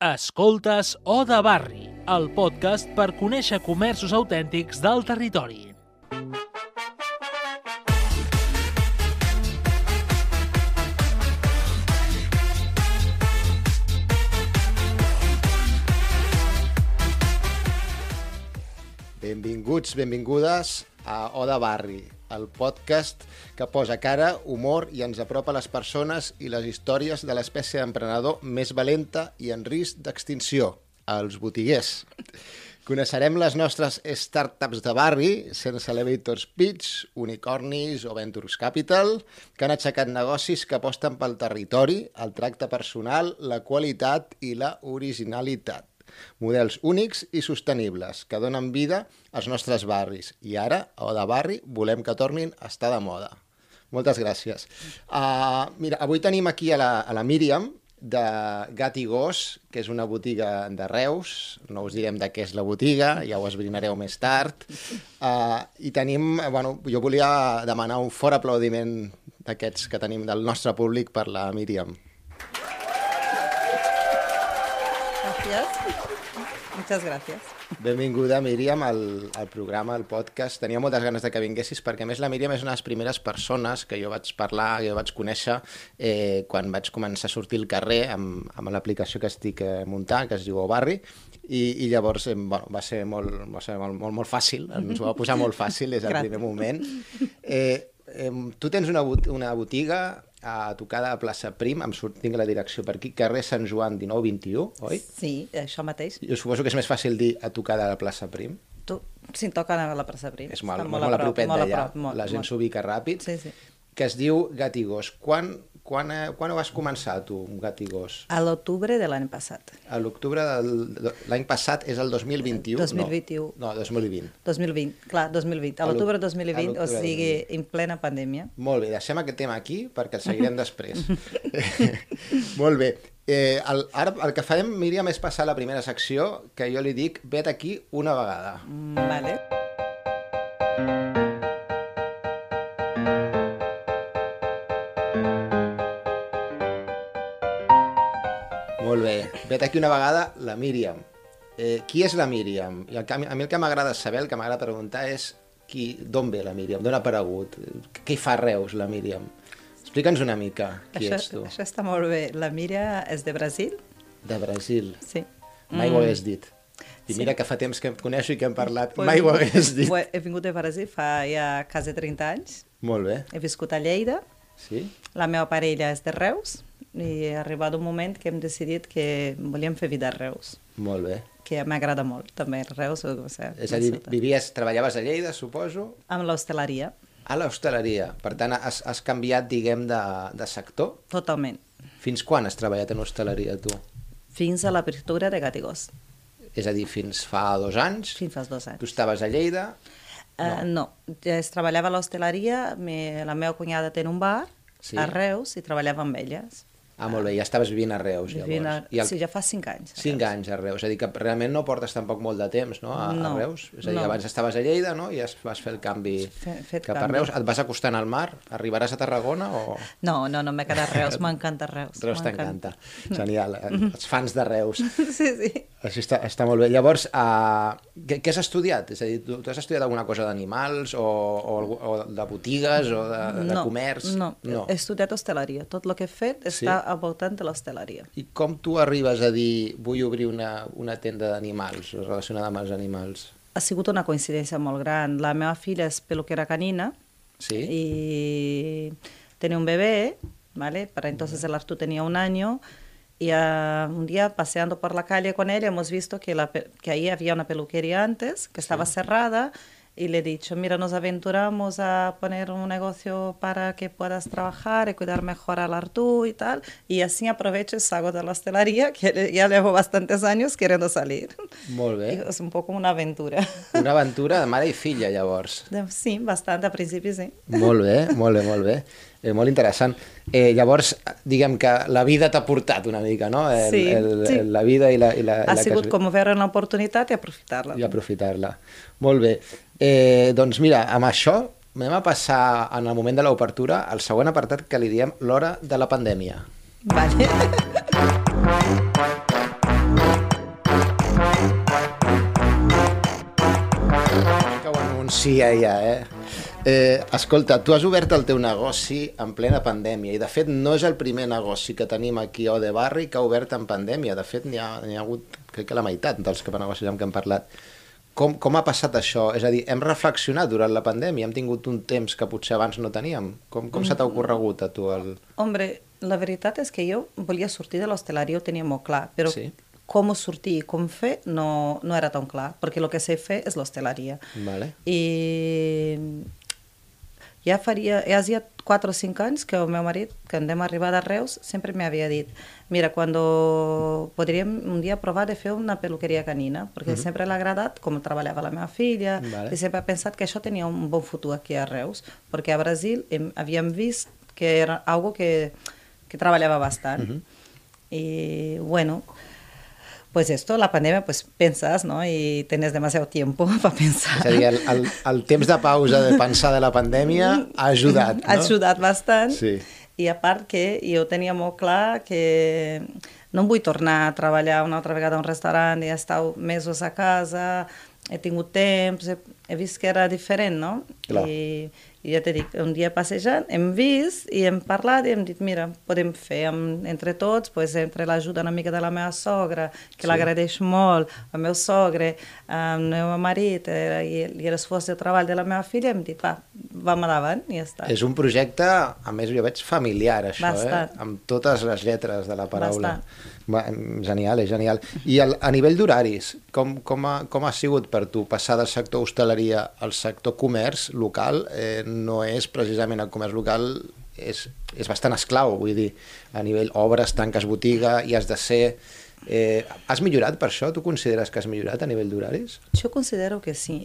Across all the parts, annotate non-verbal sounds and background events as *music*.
Escoltes O de Barri, el podcast per conèixer comerços autèntics del territori. Benvinguts, benvingudes a O de Barri, el podcast que posa cara, humor i ens apropa a les persones i les històries de l'espècie d'emprenedor més valenta i en risc d'extinció, els botiguers. Coneixerem les nostres startups de barri, sense elevators pitch, unicornis o ventures capital, que han aixecat negocis que aposten pel territori, el tracte personal, la qualitat i la originalitat models únics i sostenibles que donen vida als nostres barris. I ara, a de barri, volem que tornin a estar de moda. Moltes gràcies. Uh, mira, avui tenim aquí a la, a la Míriam, de Gat i Gos, que és una botiga de Reus. No us direm de què és la botiga, ja ho esbrinareu més tard. Uh, I tenim, bueno, jo volia demanar un fort aplaudiment d'aquests que tenim del nostre públic per la Míriam. Gracias. Muchas gracias. Benvinguda, Míriam, al, al programa, al podcast. Tenia moltes ganes de que vinguessis perquè, a més, la Míriam és una de les primeres persones que jo vaig parlar, que jo vaig conèixer eh, quan vaig començar a sortir al carrer amb, amb l'aplicació que estic eh, muntant, que es diu Barri, i, i llavors eh, bueno, va ser, molt, va ser molt, molt, molt fàcil, ens ho va posar molt fàcil des del primer moment. Eh, eh, tu tens una, bot una botiga a tocar de plaça Prim, em surt, tinc la direcció per aquí, carrer Sant Joan 19-21, oi? Sí, això mateix. Jo suposo que és més fàcil dir a tocar de la plaça Prim. Tu, si anar a la plaça Prim. És molt, molt, molt a propet d'allà, la gent s'ubica ràpid. Sí, sí. Que es diu Gatigós. Quan, quan, eh, quan ho vas començar, tu, Gatigós? A l'octubre de l'any passat. A l'octubre de l'any passat és el 2021? 2021. No, no 2020. 2020, clar, 2020. A l'octubre 2020, o sigui, en plena pandèmia. Molt bé, deixem aquest tema aquí perquè el seguirem *laughs* després. *laughs* Molt bé. Eh, el, ara el que farem, Míriam, és passar a la primera secció, que jo li dic, vet aquí una vegada. Mm, vale. Vet aquí una vegada la Míriam. Eh, qui és la Míriam? I el que, a mi el que m'agrada saber, el que m'agrada preguntar és qui, d'on ve la Míriam, d'on ha aparegut, què hi fa a Reus la Míriam? Explica'ns una mica qui això, ets tu. Això està molt bé. La Míria és de Brasil. De Brasil. Sí. Mai mm. ho hagués dit. I mira que fa temps que em coneixo i que hem parlat, pues, mai ho hagués dit. He vingut de Brasil fa ja quasi 30 anys. Molt bé. He viscut a Lleida. Sí? La meva parella és de Reus i ha arribat un moment que hem decidit que volíem fer vida a Reus. Molt bé. Que m'agrada molt, també, Reus. O sigui, és a dir, vivies, treballaves a Lleida, suposo? Amb l'hostaleria. A l'hostaleria. Per tant, has, has canviat, diguem, de, de sector? Totalment. Fins quan has treballat en hostaleria, tu? Fins a l'apertura de Gatigós. És a dir, fins fa dos anys? Fins fa dos anys. Tu estaves a Lleida? Uh, no, ja es treballava a l'hostaleria, la meva cunyada té un bar Sí. a Reus i treballava amb elles. Ah, molt bé, ja estaves vivint a Reus, Vivint llavors. a... I el... Sí, ja fa cinc anys. a Cinc Reus. anys a Reus, és a dir, que realment no portes tampoc molt de temps, no?, a, No, a Reus. És a dir, no. abans estaves a Lleida, no?, i es, vas fer el canvi Fe- fet cap a canvi. Reus. Et vas acostant al mar? Arribaràs a Tarragona o... No, no, no m'he quedat a Reus, m'encanta Reus. Reus t'encanta. Genial, eh? els fans de Reus. *laughs* Sí, sí. Això està, està molt bé. Llavors, uh, què, què has estudiat? És a dir, tu, tu has estudiat alguna cosa d'animals o, o, o de botigues o de, de no, comerç? No, no. he estudiat hostaleria. Tot el que he fet Sí? està al voltant de l'hostaleria. I com tu arribes a dir vull obrir una, una tenda d'animals relacionada amb els animals? Ha sigut una coincidència molt gran. La meva filla és peluquera canina Sí? y tenía un bebé, ¿vale? Para entonces el Arturo tenía un año y ah, un día paseando por la calle con él hemos visto que, la, que ahí había una peluquería antes, que estaba cerrada y le he dicho, mira, nos aventuramos a poner un negocio para que puedas trabajar y cuidar mejor al Arturo y tal. Y así aprovecho y salgo de la hostelería, que ya llevo bastantes años queriendo salir. Molt bé. *laughs* Es un poco una aventura. Una *laughs* aventura de mare i filla, llavors. Sí, bastante, al principio sí. Molt bé, molt bé, molt bé. Eh, molt interessant. Eh, llavors, diguem que la vida t'ha portat una mica, no? El, sí, el, sí. El, la vida i la... I la ha i la sigut que... com veure una oportunitat i aprofitar-la. I aprofitar-la. Molt bé. Eh, doncs mira, amb això anem a passar en el moment de l'obertura al següent apartat que li diem l'hora de la pandèmia. Vale. Que ho anuncia ja, eh? Eh? Escolta, tu has obert el teu negoci en plena pandèmia i, de fet, no és el primer negoci que tenim aquí a Ode Barri que ha obert en pandèmia. De fet, n'hi ha, ha hagut, crec que la meitat dels que negocis amb què hem parlat. Com, com ha passat això? És a dir, hem reflexionat durant la pandèmia? Hem tingut un temps que potser abans no teníem? Com, com se t'ha ocorregut a tu? El... Hombre, la veritat és que jo volia sortir de l'hostaleria, ho tenia molt clar, però Sí. com sortir i com fer no, no era tan clar, perquè el que sé fer és l'hostaleria. Vale. I ja faria, ja hacía 4 o 5 anys que el meu marit, que hem arribar de Reus, sempre m'havia dit mira, cuando podríem un dia provar de fer una peluqueria canina, perquè sempre l'ha agradat com treballava la meva filla, Vale. i sempre ha pensat que això tenia un bon futur aquí a Reus, perquè a Brasil hem, havíem vist que era algo que, que treballava bastant. Y bueno, pues esto, la pandemia, pues pensas, ¿no? Y tienes demasiado tiempo *laughs* para pensar. És a dir, el, el, el temps de pausa de pensar de la pandèmia ha ajudat, no? Ha ajudat bastant. Sí. I a part que jo tenia molt clar que no em vull tornar a treballar una altra vegada a un restaurant i estar mesos a casa, he tingut temps, he, he vist que era diferent, no? Clar. I, I ja t'he dit, un dia passejant hem vist i hem parlat i hem dit, mira, podem fer amb, entre tots, pues, entre l'ajuda una mica de la meva sogra, que Sí. l'agraeix molt, el meu sogre, el meu marit eh, i, i l'esforç de treball de la meva filla, hem dit, va, vam endavant i ja està. És un projecte, a més jo veig familiar, això, Bastant. eh? Amb totes les lletres de la paraula. Bastant. Genial, és genial. I el, a nivell d'horaris, com, com, ha, com ha sigut per tu passar del sector hostaleria al sector comerç local? Eh, no és precisament el comerç local, és, és bastant esclau, vull dir, a nivell obres, tanques botiga, i has de ser... Eh, has millorat per això? Tu consideres que has millorat a nivell d'horaris? Jo considero que sí.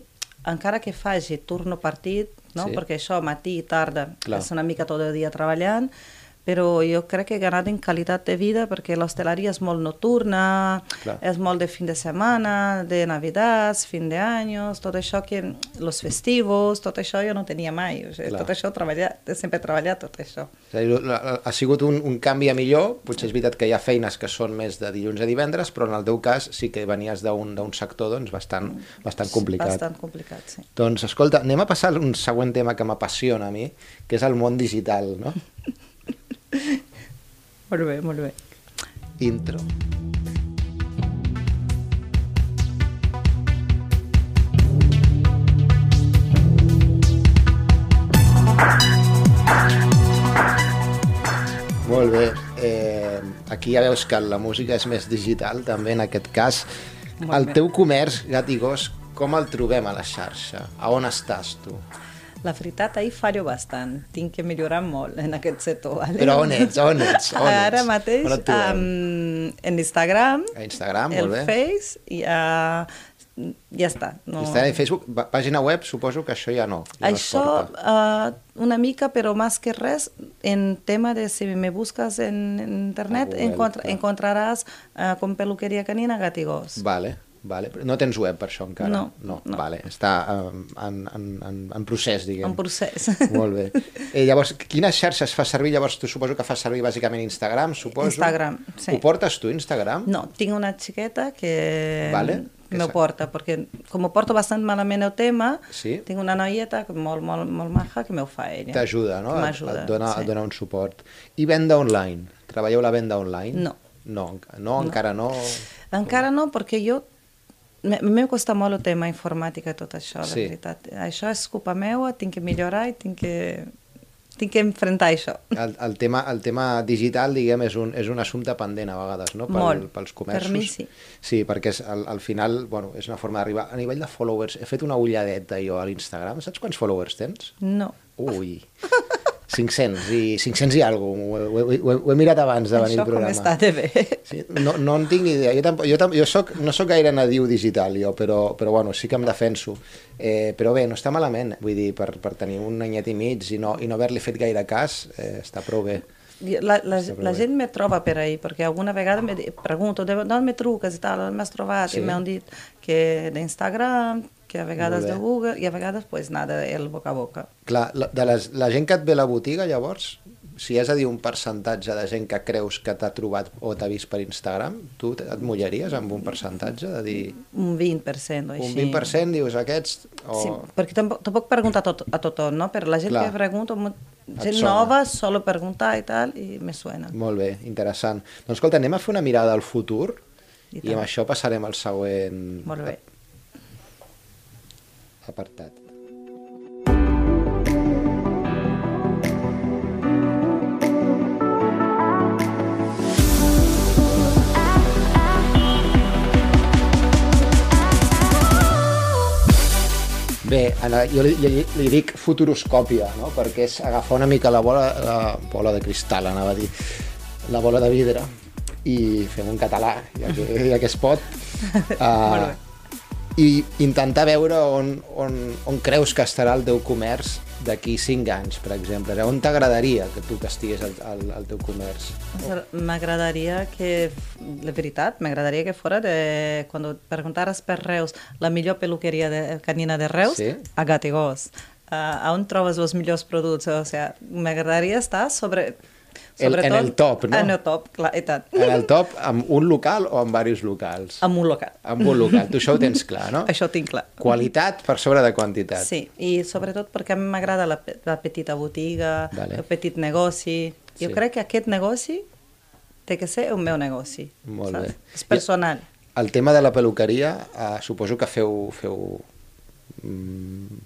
Encara que faci turno partit, no? Sí. perquè això matí i tarda Clar. és una mica tot el dia treballant, però jo crec que he ganat en qualitat de vida perquè l'hostaleria és molt nocturna, Clar. és molt de fin de setmana, de Navidats, fin de anys, tot això que... los festivos, tot això jo no tenia mai. O sigui, Clar. tot això treballar, he sempre treballat tot això. És a dir, la- la- ha sigut un, un canvi a millor, potser és veritat que hi ha feines que són més de dilluns a divendres, però en el teu cas sí que venies d'un sector doncs, bastant, bastant complicat. Bastant complicat, sí. Doncs escolta, anem a passar a un següent tema que m'apassiona a mi, que és el món digital, no? *laughs* *laughs* Molt bé, molt bé. Intro. Molt bé. Eh, aquí ja veus que la música és més digital, també en aquest cas. Molt el bé. teu comerç, gat i gos, com el trobem a la xarxa? A on estàs tu? La veritat, ahir fallo bastant. Tinc que millorar molt en aquest sector. Vale? Però on ets? On ets? On ets? Ara mateix, On um, en Instagram, A Instagram, el molt bé. Face, i uh, ja està. No. Instagram i Facebook, pàgina web, suposo que això ja no. Ja Això, no uh, una mica, però més que res, en tema de si me busques en, en internet, A Google, encontra, encontraràs uh, com peluqueria canina gat i gos. Vale, vale. No tens web per això encara? No, no. no. Vale, està um, en, en, en, en procés, diguem. En procés. Molt bé. *laughs* Eh, llavors, quines xarxes fas servir? Llavors, tu suposo que fas servir bàsicament Instagram, suposo? Instagram, sí. Ho portes tu, Instagram? No, tinc una xiqueta que Vale, que me porta, perquè com ho porto bastant malament el tema, Sí. tinc una noieta molt, molt, molt maja que me ho fa ella. T'ajuda, no? M'ajuda, Et dona, sí. et dona un suport. I venda online? Treballeu la venda online? No. No, enca- no, encara no. Encara no, perquè jo... me- M'he costat molt el tema informàtica tot això, Sí. de veritat. Això és culpa meva, tinc que millorar i tinc que, tinc que enfrontar això. El, el, tema, el tema digital, diguem, és un, és un assumpte pendent a vegades, no? Pel, Molt. Pels comerços. Per mi sí. Sí, perquè és, al, al final bueno, és una forma d'arribar. A nivell de followers, he fet una ulladeta jo a l'Instagram. Saps quants followers tens? No. Ui, *laughs* 500 i 500 i alguna cosa. Ho, he- ho, he- ho he mirat abans de venir això al programa. com està bé. Sí, no, no en tinc ni idea. Jo, tampoc, jo, tam, jo soc, no sóc gaire nadiu digital, jo, però, però bueno, sí que em defenso. Eh, però bé, no està malament, vull dir, per, per tenir un anyet i mig i no, i no haver-li fet gaire cas, eh, està prou bé. La, la, la gent me troba per ahí, perquè alguna vegada me pregunto d'on me truques i tal, on m'has trobat? Sí. I m'han dit que d'Instagram, que a vegades de Google, i a vegades, pues nada, el boca a boca. Clar, la, de les, la gent que et ve a la botiga, llavors, si has de dir un percentatge de gent que creus que t'ha trobat o t'ha vist per Instagram, tu et mullaries amb un percentatge de dir... Un 20% o així. Un 20% dius aquests... O... Sí, perquè tampoc, tampoc pregunta a, tot, a tothom, no? Però la gent Clar. que pregunta, gent nova, solo preguntar i tal, i me suena. Molt bé, interessant. Doncs escolta, anem a fer una mirada al futur I i, amb això passarem al següent Molt bé. apartat. Bé, jo li, li, li dic futuroscòpia, no? perquè és agafar una mica la bola, la bola de cristal, anava a dir, la bola de vidre, i fem un català, ja que, ja que es pot, *laughs* uh, i intentar veure on, on, on creus que estarà el teu comerç d'aquí 5 anys, per exemple. On t'agradaria que tu que estigués al, al, al teu comerç? M'agradaria que, la veritat, m'agradaria que fora de, quan preguntares per Reus, la millor peluqueria de, canina de Reus, Sí. a Gat i Gos. Uh, on trobes els millors productes? O sea, m'agradaria estar sobre... El- en sobretot el top, no? En el top, clar, i tant. En el top, amb un local o amb diversos locals? Amb un local. Amb un local, tu això ho tens clar, no? *laughs* Això ho tinc clar. Qualitat per sobre de quantitat. Sí, i sobretot perquè a mi m'agrada la, la petita botiga, Vale. el petit negoci. Jo Sí. crec que aquest negoci té que ser el meu negoci. Molt saps? bé. És personal. El tema de la peluqueria, eh, suposo que feu, feu mm,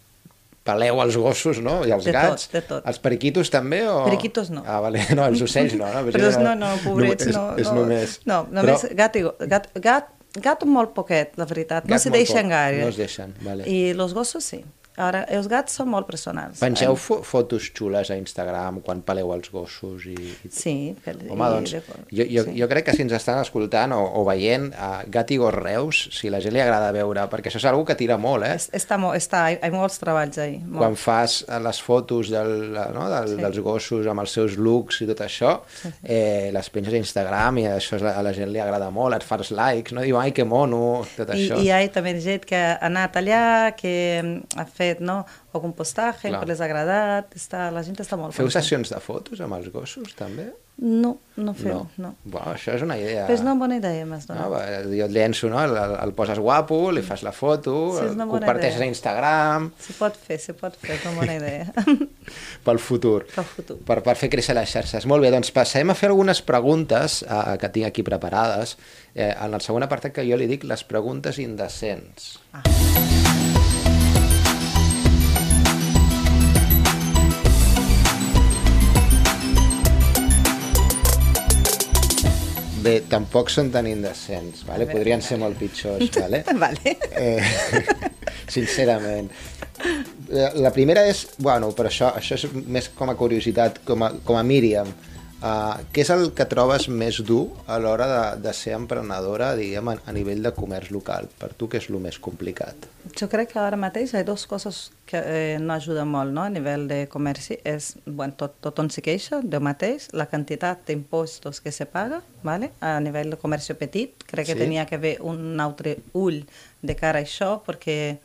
peleu els gossos, no? I els De tot, gats. de tot. Els periquitos també? O... Periquitos no. Ah, vale. No, els ocells no. no? *laughs* Però és, no, no, pobrets, és, no. És no, només... No, només Però gat, i, go- gat, gat, gat molt poquet, la veritat. No Gat se molt deixen poc, gaire. no es deixen, vale. I els gossos sí. Ara, els gats són molt personals. Pengeu fo fotos xules a Instagram quan peleu els gossos i... i... Sí. Que, Home, i- doncs, jo, jo, sí. jo crec que si ens estan escoltant o, o veient a Gat i Gos Reus, si la gent li agrada veure, perquè això és una que tira molt, eh? Es- Està, mo- està, hi ha molts treballs ahí. molt. quan fas eh, les fotos del, no, del, Sí. dels gossos amb els seus looks i tot això, eh, les penges a Instagram i això a la gent li agrada molt, et fas likes, no? Diu, ai, que mono, tot I, això. I hi ha també gent que ha anat allà, que ha fet no, algun postatge, Clar. que les ha agradat, està, la gent està molt Feu contenta. sessions de fotos amb els gossos, també? No, no feu, no. Bueno, això és una idea. Però és una bona idea, m'has donat. No, jo et llenço, no? El, el poses guapo, li fas la foto, Sí, bona comparteixes idea. a Instagram Se pot fer, se pot fer, és una bona idea. *laughs* pel futur. Pel futur. Per, per fer créixer les xarxes. Molt bé, doncs passem a fer algunes preguntes eh, que tinc aquí preparades. Eh, en el segon apartat que jo li dic les preguntes indecents. Ah. Bé, tampoc són tan indecents, vale? Veure, podrien ser molt pitjors, vale? *laughs* vale. Eh, *laughs* sincerament. La primera és, bueno, però això, això és més com a curiositat, com a, com a Míriam. Uh, què és el que trobes més dur a l'hora de, de ser emprenedora, diguem, a, a nivell de comerç local? Per tu què és el més complicat? Jo crec que ara mateix hi ha dues coses que eh, no ajuden molt no? a nivell de comerci. És, bueno, tot, tothom s'hi queixa del mateix, la quantitat d'impostos que se paga ¿vale? a nivell de comerç petit. Crec que Sí. tenia que haver un altre ull de cara a això, perquè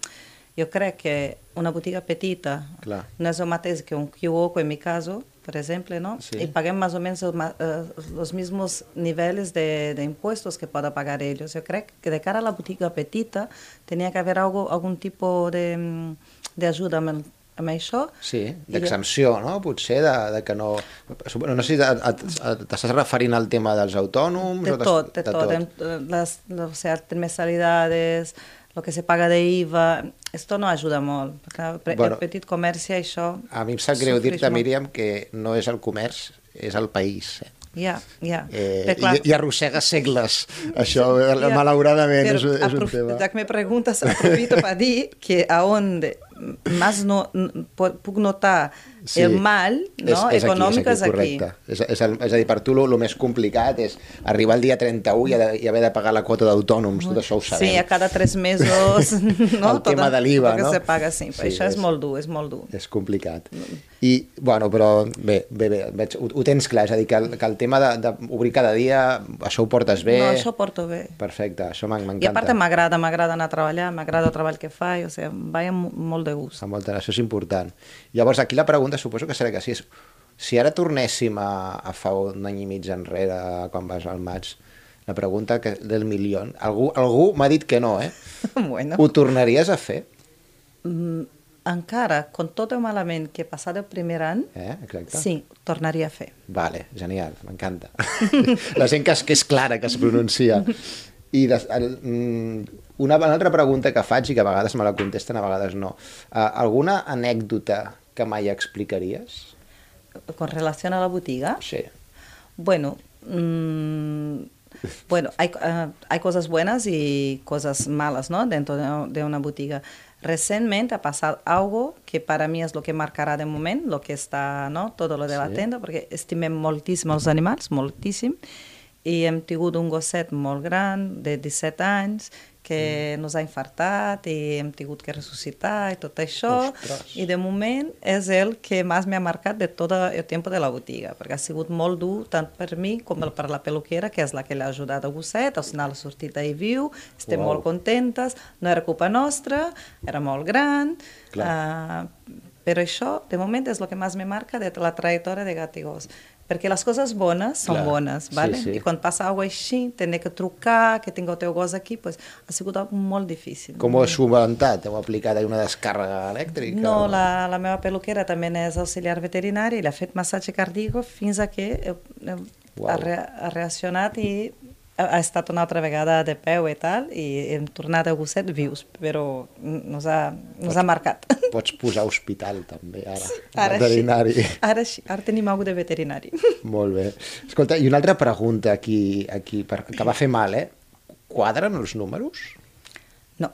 jo crec que una botiga petita Clar. no és el mateix que un kiosco, en mi caso, por ejemplo, ¿no? Sí. Y paguen más o menos ma- eh, los mismos niveles de, de impuestos que pueda pagar ellos. Yo creo que de cara a la botiga petita tenía que haber algo, algún tipo de, mm, de ayuda amb, això. Sí, d'exempció, no? Potser de, de que no... No sé si t'estàs referint al tema dels autònoms? De o t'es- tot, de, tot. em- eh, Las, o sea, trimestralidades, lo que se paga de IVA, esto no ayuda molt. Clar, pre- Bueno. el petit comerci, això... A mi em sap greu dir-te. Míriam, que no és el comerç, és el país. Eh? Ja, ja. Eh, Però, clar, i, I arrossega segles, això, Ja, malauradament, és, és un tema. Ya que me preguntas, aprovecho para dir que a donde más no, puc notar Sí. el mal no, és, és econòmic aquí, és és aquí, aquí. correcte. És, és, el, és a dir, per tu el més complicat és arribar el dia 31 i, i haver de pagar la quota d'autònoms, tot això ho sabem. Sí, a cada tres mesos, *laughs* no? El tema de l'IVA, no? que se paga, sí. Sí, això és, és- molt dur, és molt dur. És complicat. I, bueno, però bé, bé, bé veig, ho, ho tens clar, és a dir, que el, que el tema d'obrir cada dia, això ho portes bé. No, això porto bé. Perfecte, això m'en- I a m'encanta. part m'agrada, m'agrada anar a treballar, m'agrada el treball que faig, o sigui, vaig molt de gust. Amb molta, això és important. Llavors, aquí la pregunta suposo que serà que sí, és Si ara tornéssim a, a fa un any i mig enrere, quan vas al maig, la pregunta que, del milió, algú, algú m'ha dit que no, eh? *laughs* bueno. Ho tornaries a fer? Mm, encara, con tot el malament que he passat el primer any, Eh? Exacte. sí, tornaria a fer. Vale, genial, m'encanta. *laughs* La gent que és, que és clara, que es pronuncia. *laughs* I des, el, mm, una, una altra pregunta que faig i que a vegades me la contesten, a vegades no. Uh, alguna anècdota que mai explicaries? Con relación a la botiga, Sí. Bueno, mm, bueno hay, ah, hay cosas buenas y cosas malas ¿no? dentro de, de una botiga. Recientemente ha pasado algo que para mí es lo que marcará de momento, lo que está, ¿no? todo lo de la Sí. tenda, perquè estimem moltíssim els animals, moltíssim, i hem tingut un gosset molt gran, de 17 anys, que nos ha infartat i hem tingut que ressuscitar i tot això. Ostres. I de moment és el que més m'ha marcat de tot el temps de la botiga, perquè ha sigut molt dur tant per mi com per la peluquera, que és la que l'ha ajudat a gosset, al final ha sortit ahir viu, estem Uau. molt contentes, no era culpa nostra, era molt gran, Clar. uh, però això, de moment, és el que més me marca de la trajectòria de gat i gos. Perquè les coses bones són Clar, bones, sí, ¿vale? sí. I quan passa alguna cosa així, tenir que trucar, que tinc el teu gos aquí, pues, ha sigut algo molt difícil. Com ho has solventat? Heu aplicat una descàrrega elèctrica? No, o- la, la meva peluquera també és auxiliar veterinari i l'ha fet massatge cardíac fins a que eh, eh, Uau. ha, re, ha reaccionat i ha, estat una altra vegada de peu i tal, i hem tornat a gosset vius, però nos ha, nos ha marcat. *laughs* Pots posar hospital, també, ara. Ara veterinari. sí, ara sí, ara tenim alguna de veterinari. *laughs* Molt bé. Escolta, i una altra pregunta aquí, aquí per, que va fer mal, eh? Quadren els números? No,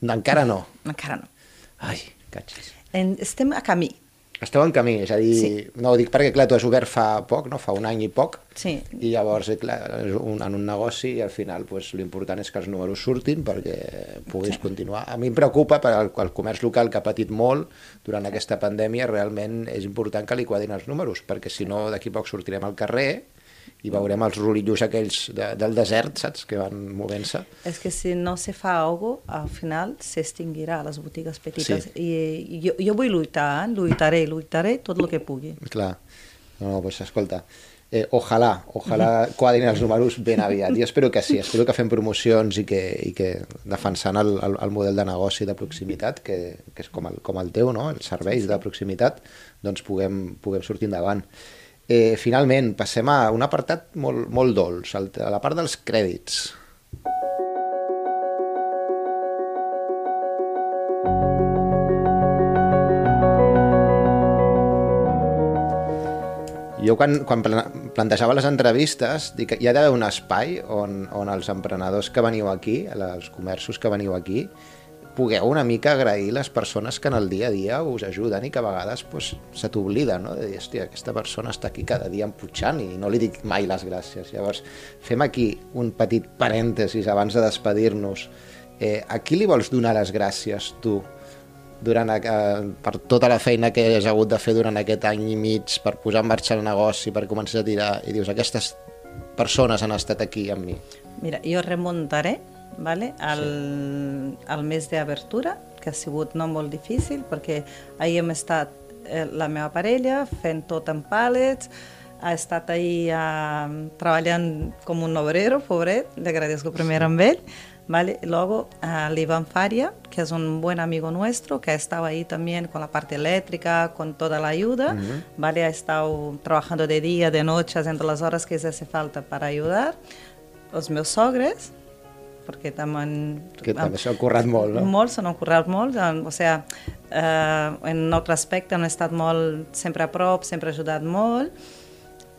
No, encara no. encara no. Ai, catxis. En, estem a camí, Esteu en camí, és a dir, Sí. no ho dic perquè, clar, tu has obert fa poc, no? fa un any i poc, sí. i llavors, eh, clar, és un, en un negoci i al final pues, l'important és que els números surtin perquè puguis sí. continuar. A mi em preocupa per al, el comerç local que ha patit molt durant aquesta pandèmia, realment és important que li quadrin els números, perquè si no d'aquí poc sortirem al carrer i veurem els rulillos aquells de, del desert, saps?, que van movent-se. És que si no se fa algo, al final s'extingirà les botigues petites. Sí. I jo, jo vull lluitar, lluitaré, lluitaré tot el que pugui. Clar. No, no, pues escolta, eh, ojalà, ojalà *laughs* quadrin els números ben aviat. Jo espero que sí, espero que fem promocions i que, i que defensant el, el, el model de negoci de proximitat, que, que és com el, com el teu, no? els serveis de proximitat, doncs puguem, puguem sortir endavant. Eh, finalment, passem a un apartat molt, molt dolç, a la part dels crèdits. Jo quan, quan pla- plantejava les entrevistes dic que hi ha d'haver un espai on, on els emprenedors que veniu aquí, els comerços que veniu aquí, pugueu una mica agrair les persones que en el dia a dia us ajuden i que a vegades pues, se t'oblida, no? de dir, hòstia, aquesta persona està aquí cada dia emputxant i no li dic mai les gràcies. Llavors, fem aquí un petit parèntesis abans de despedir-nos. Eh, a qui li vols donar les gràcies tu durant, eh, per tota la feina que has hagut de fer durant aquest any i mig per posar en marxa el negoci, per començar a tirar i dius, aquestes persones han estat aquí amb mi. Mira, jo remuntaré vale, al, al mes d'abertura, que ha sigut no molt difícil, perquè ahir hem estat eh, la meva parella fent tot en pallets, ha estat ahir eh, treballant com un obrero, pobret, le agradezco primer amb ell, ¿vale? Luego uh, l'Ivan Faria, que es un buen amigo nuestro, que ha estado ahí también con la parte eléctrica, con toda la ayuda, ¿vale? Ha estado trabajando de día, de noche, haciendo las horas que se hace falta para ayudar. Los meus sogres, perquè també... Que també s'ha currat molt, no? Molt, s'han currat molt, han- o sea, eh, en un altre aspecte han estat molt, sempre a prop, sempre ajudat molt,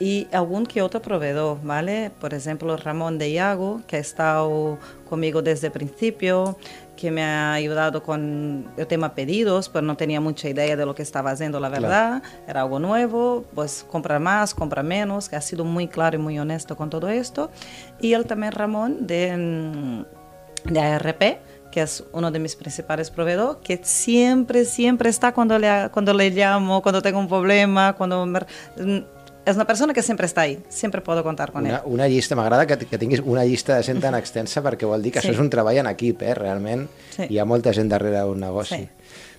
y algún que otro proveedor, ¿vale? Por ejemplo, Ramón de Iago, que ha estado conmigo desde el principio, que me ha ayudado con el tema pedidos, pero no tenía mucha idea de lo que estaba haciendo, la verdad. Era algo nuevo, pues compra más, compra menos, que ha sido muy claro y muy honesto con todo esto. Y él también, Ramón, de, mm, de ARP, que es uno de mis principales proveedores, que siempre, siempre está cuando le, cuando le llamo, cuando tengo un problema, cuando... me- mm, és una persona que sempre està ahí, sempre puedo contar con Una, ell. una llista, m'agrada que, que tinguis una llista de gent tan extensa perquè vol dir que Sí. això és un treball en equip, eh? realment Sí. hi ha molta gent darrere un negoci. Sí.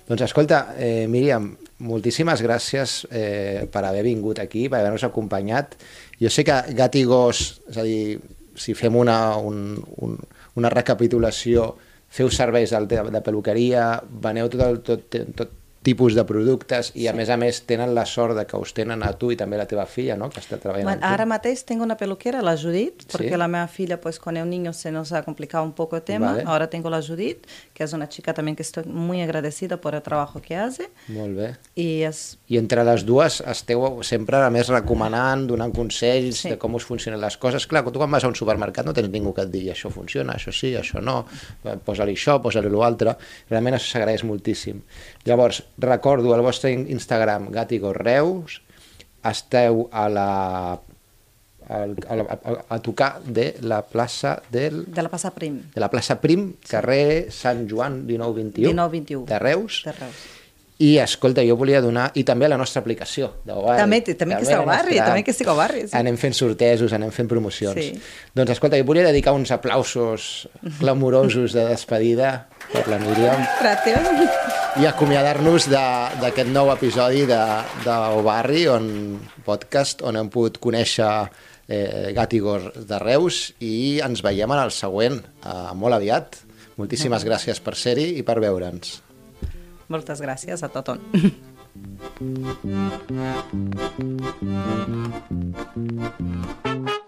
Doncs escolta, eh, Míriam, moltíssimes gràcies eh, per haver vingut aquí, per haver-nos acompanyat. Jo sé que Gat i Gos, és a dir, si fem una, un, un, una recapitulació, feu serveis de, de peluqueria, veneu tot, el, tot, tot tipus de productes i a més a més tenen la sort de que us tenen a tu i també la teva filla, no? que està treballant Bueno, ahora mateix tengo una peluquera, la Judith, porque Sí. la mía filla, pues con el niño se nos ha complicado un poco el tema. Vale. Ahora tengo la Judith, que es una chica también que estoy muy agradecida por el trabajo que hace. Molt bé. Y es I entre les dues esteu sempre a més recomanant, donant consells Sí. de com us funcionen les coses. Clar, tu quan vas a un supermercat no tens ningú que et digui això funciona, això sí, això no, posa-li això, posa-li l'altre. Realment això s'agraeix moltíssim. Llavors, recordo el vostre in- Instagram, Gàtigo Reus, esteu a la a, a, a, a tocar de la plaça del, de la Passa Prim, de la plaça Prim, carrer Sant Joan 19-21, 19-21. de Reus. de Reus. I, escolta, jo volia donar... I també la nostra aplicació de Barri. També, també que esteu a Barri, també que esteu a Barri, sí. Anem fent sortejos, anem fent promocions. Sí. Doncs, escolta, jo volia dedicar uns aplausos *laughs* clamorosos de despedida per la Míriam Trateu. I acomiadar-nos de- d'aquest nou episodi de, de Barri, on, podcast, on hem pogut conèixer eh, Gàtigor de Reus i ens veiem en el següent, eh, molt aviat. Moltíssimes gràcies per ser-hi i per veure'ns. Moltes gràcies a tothom. *laughs*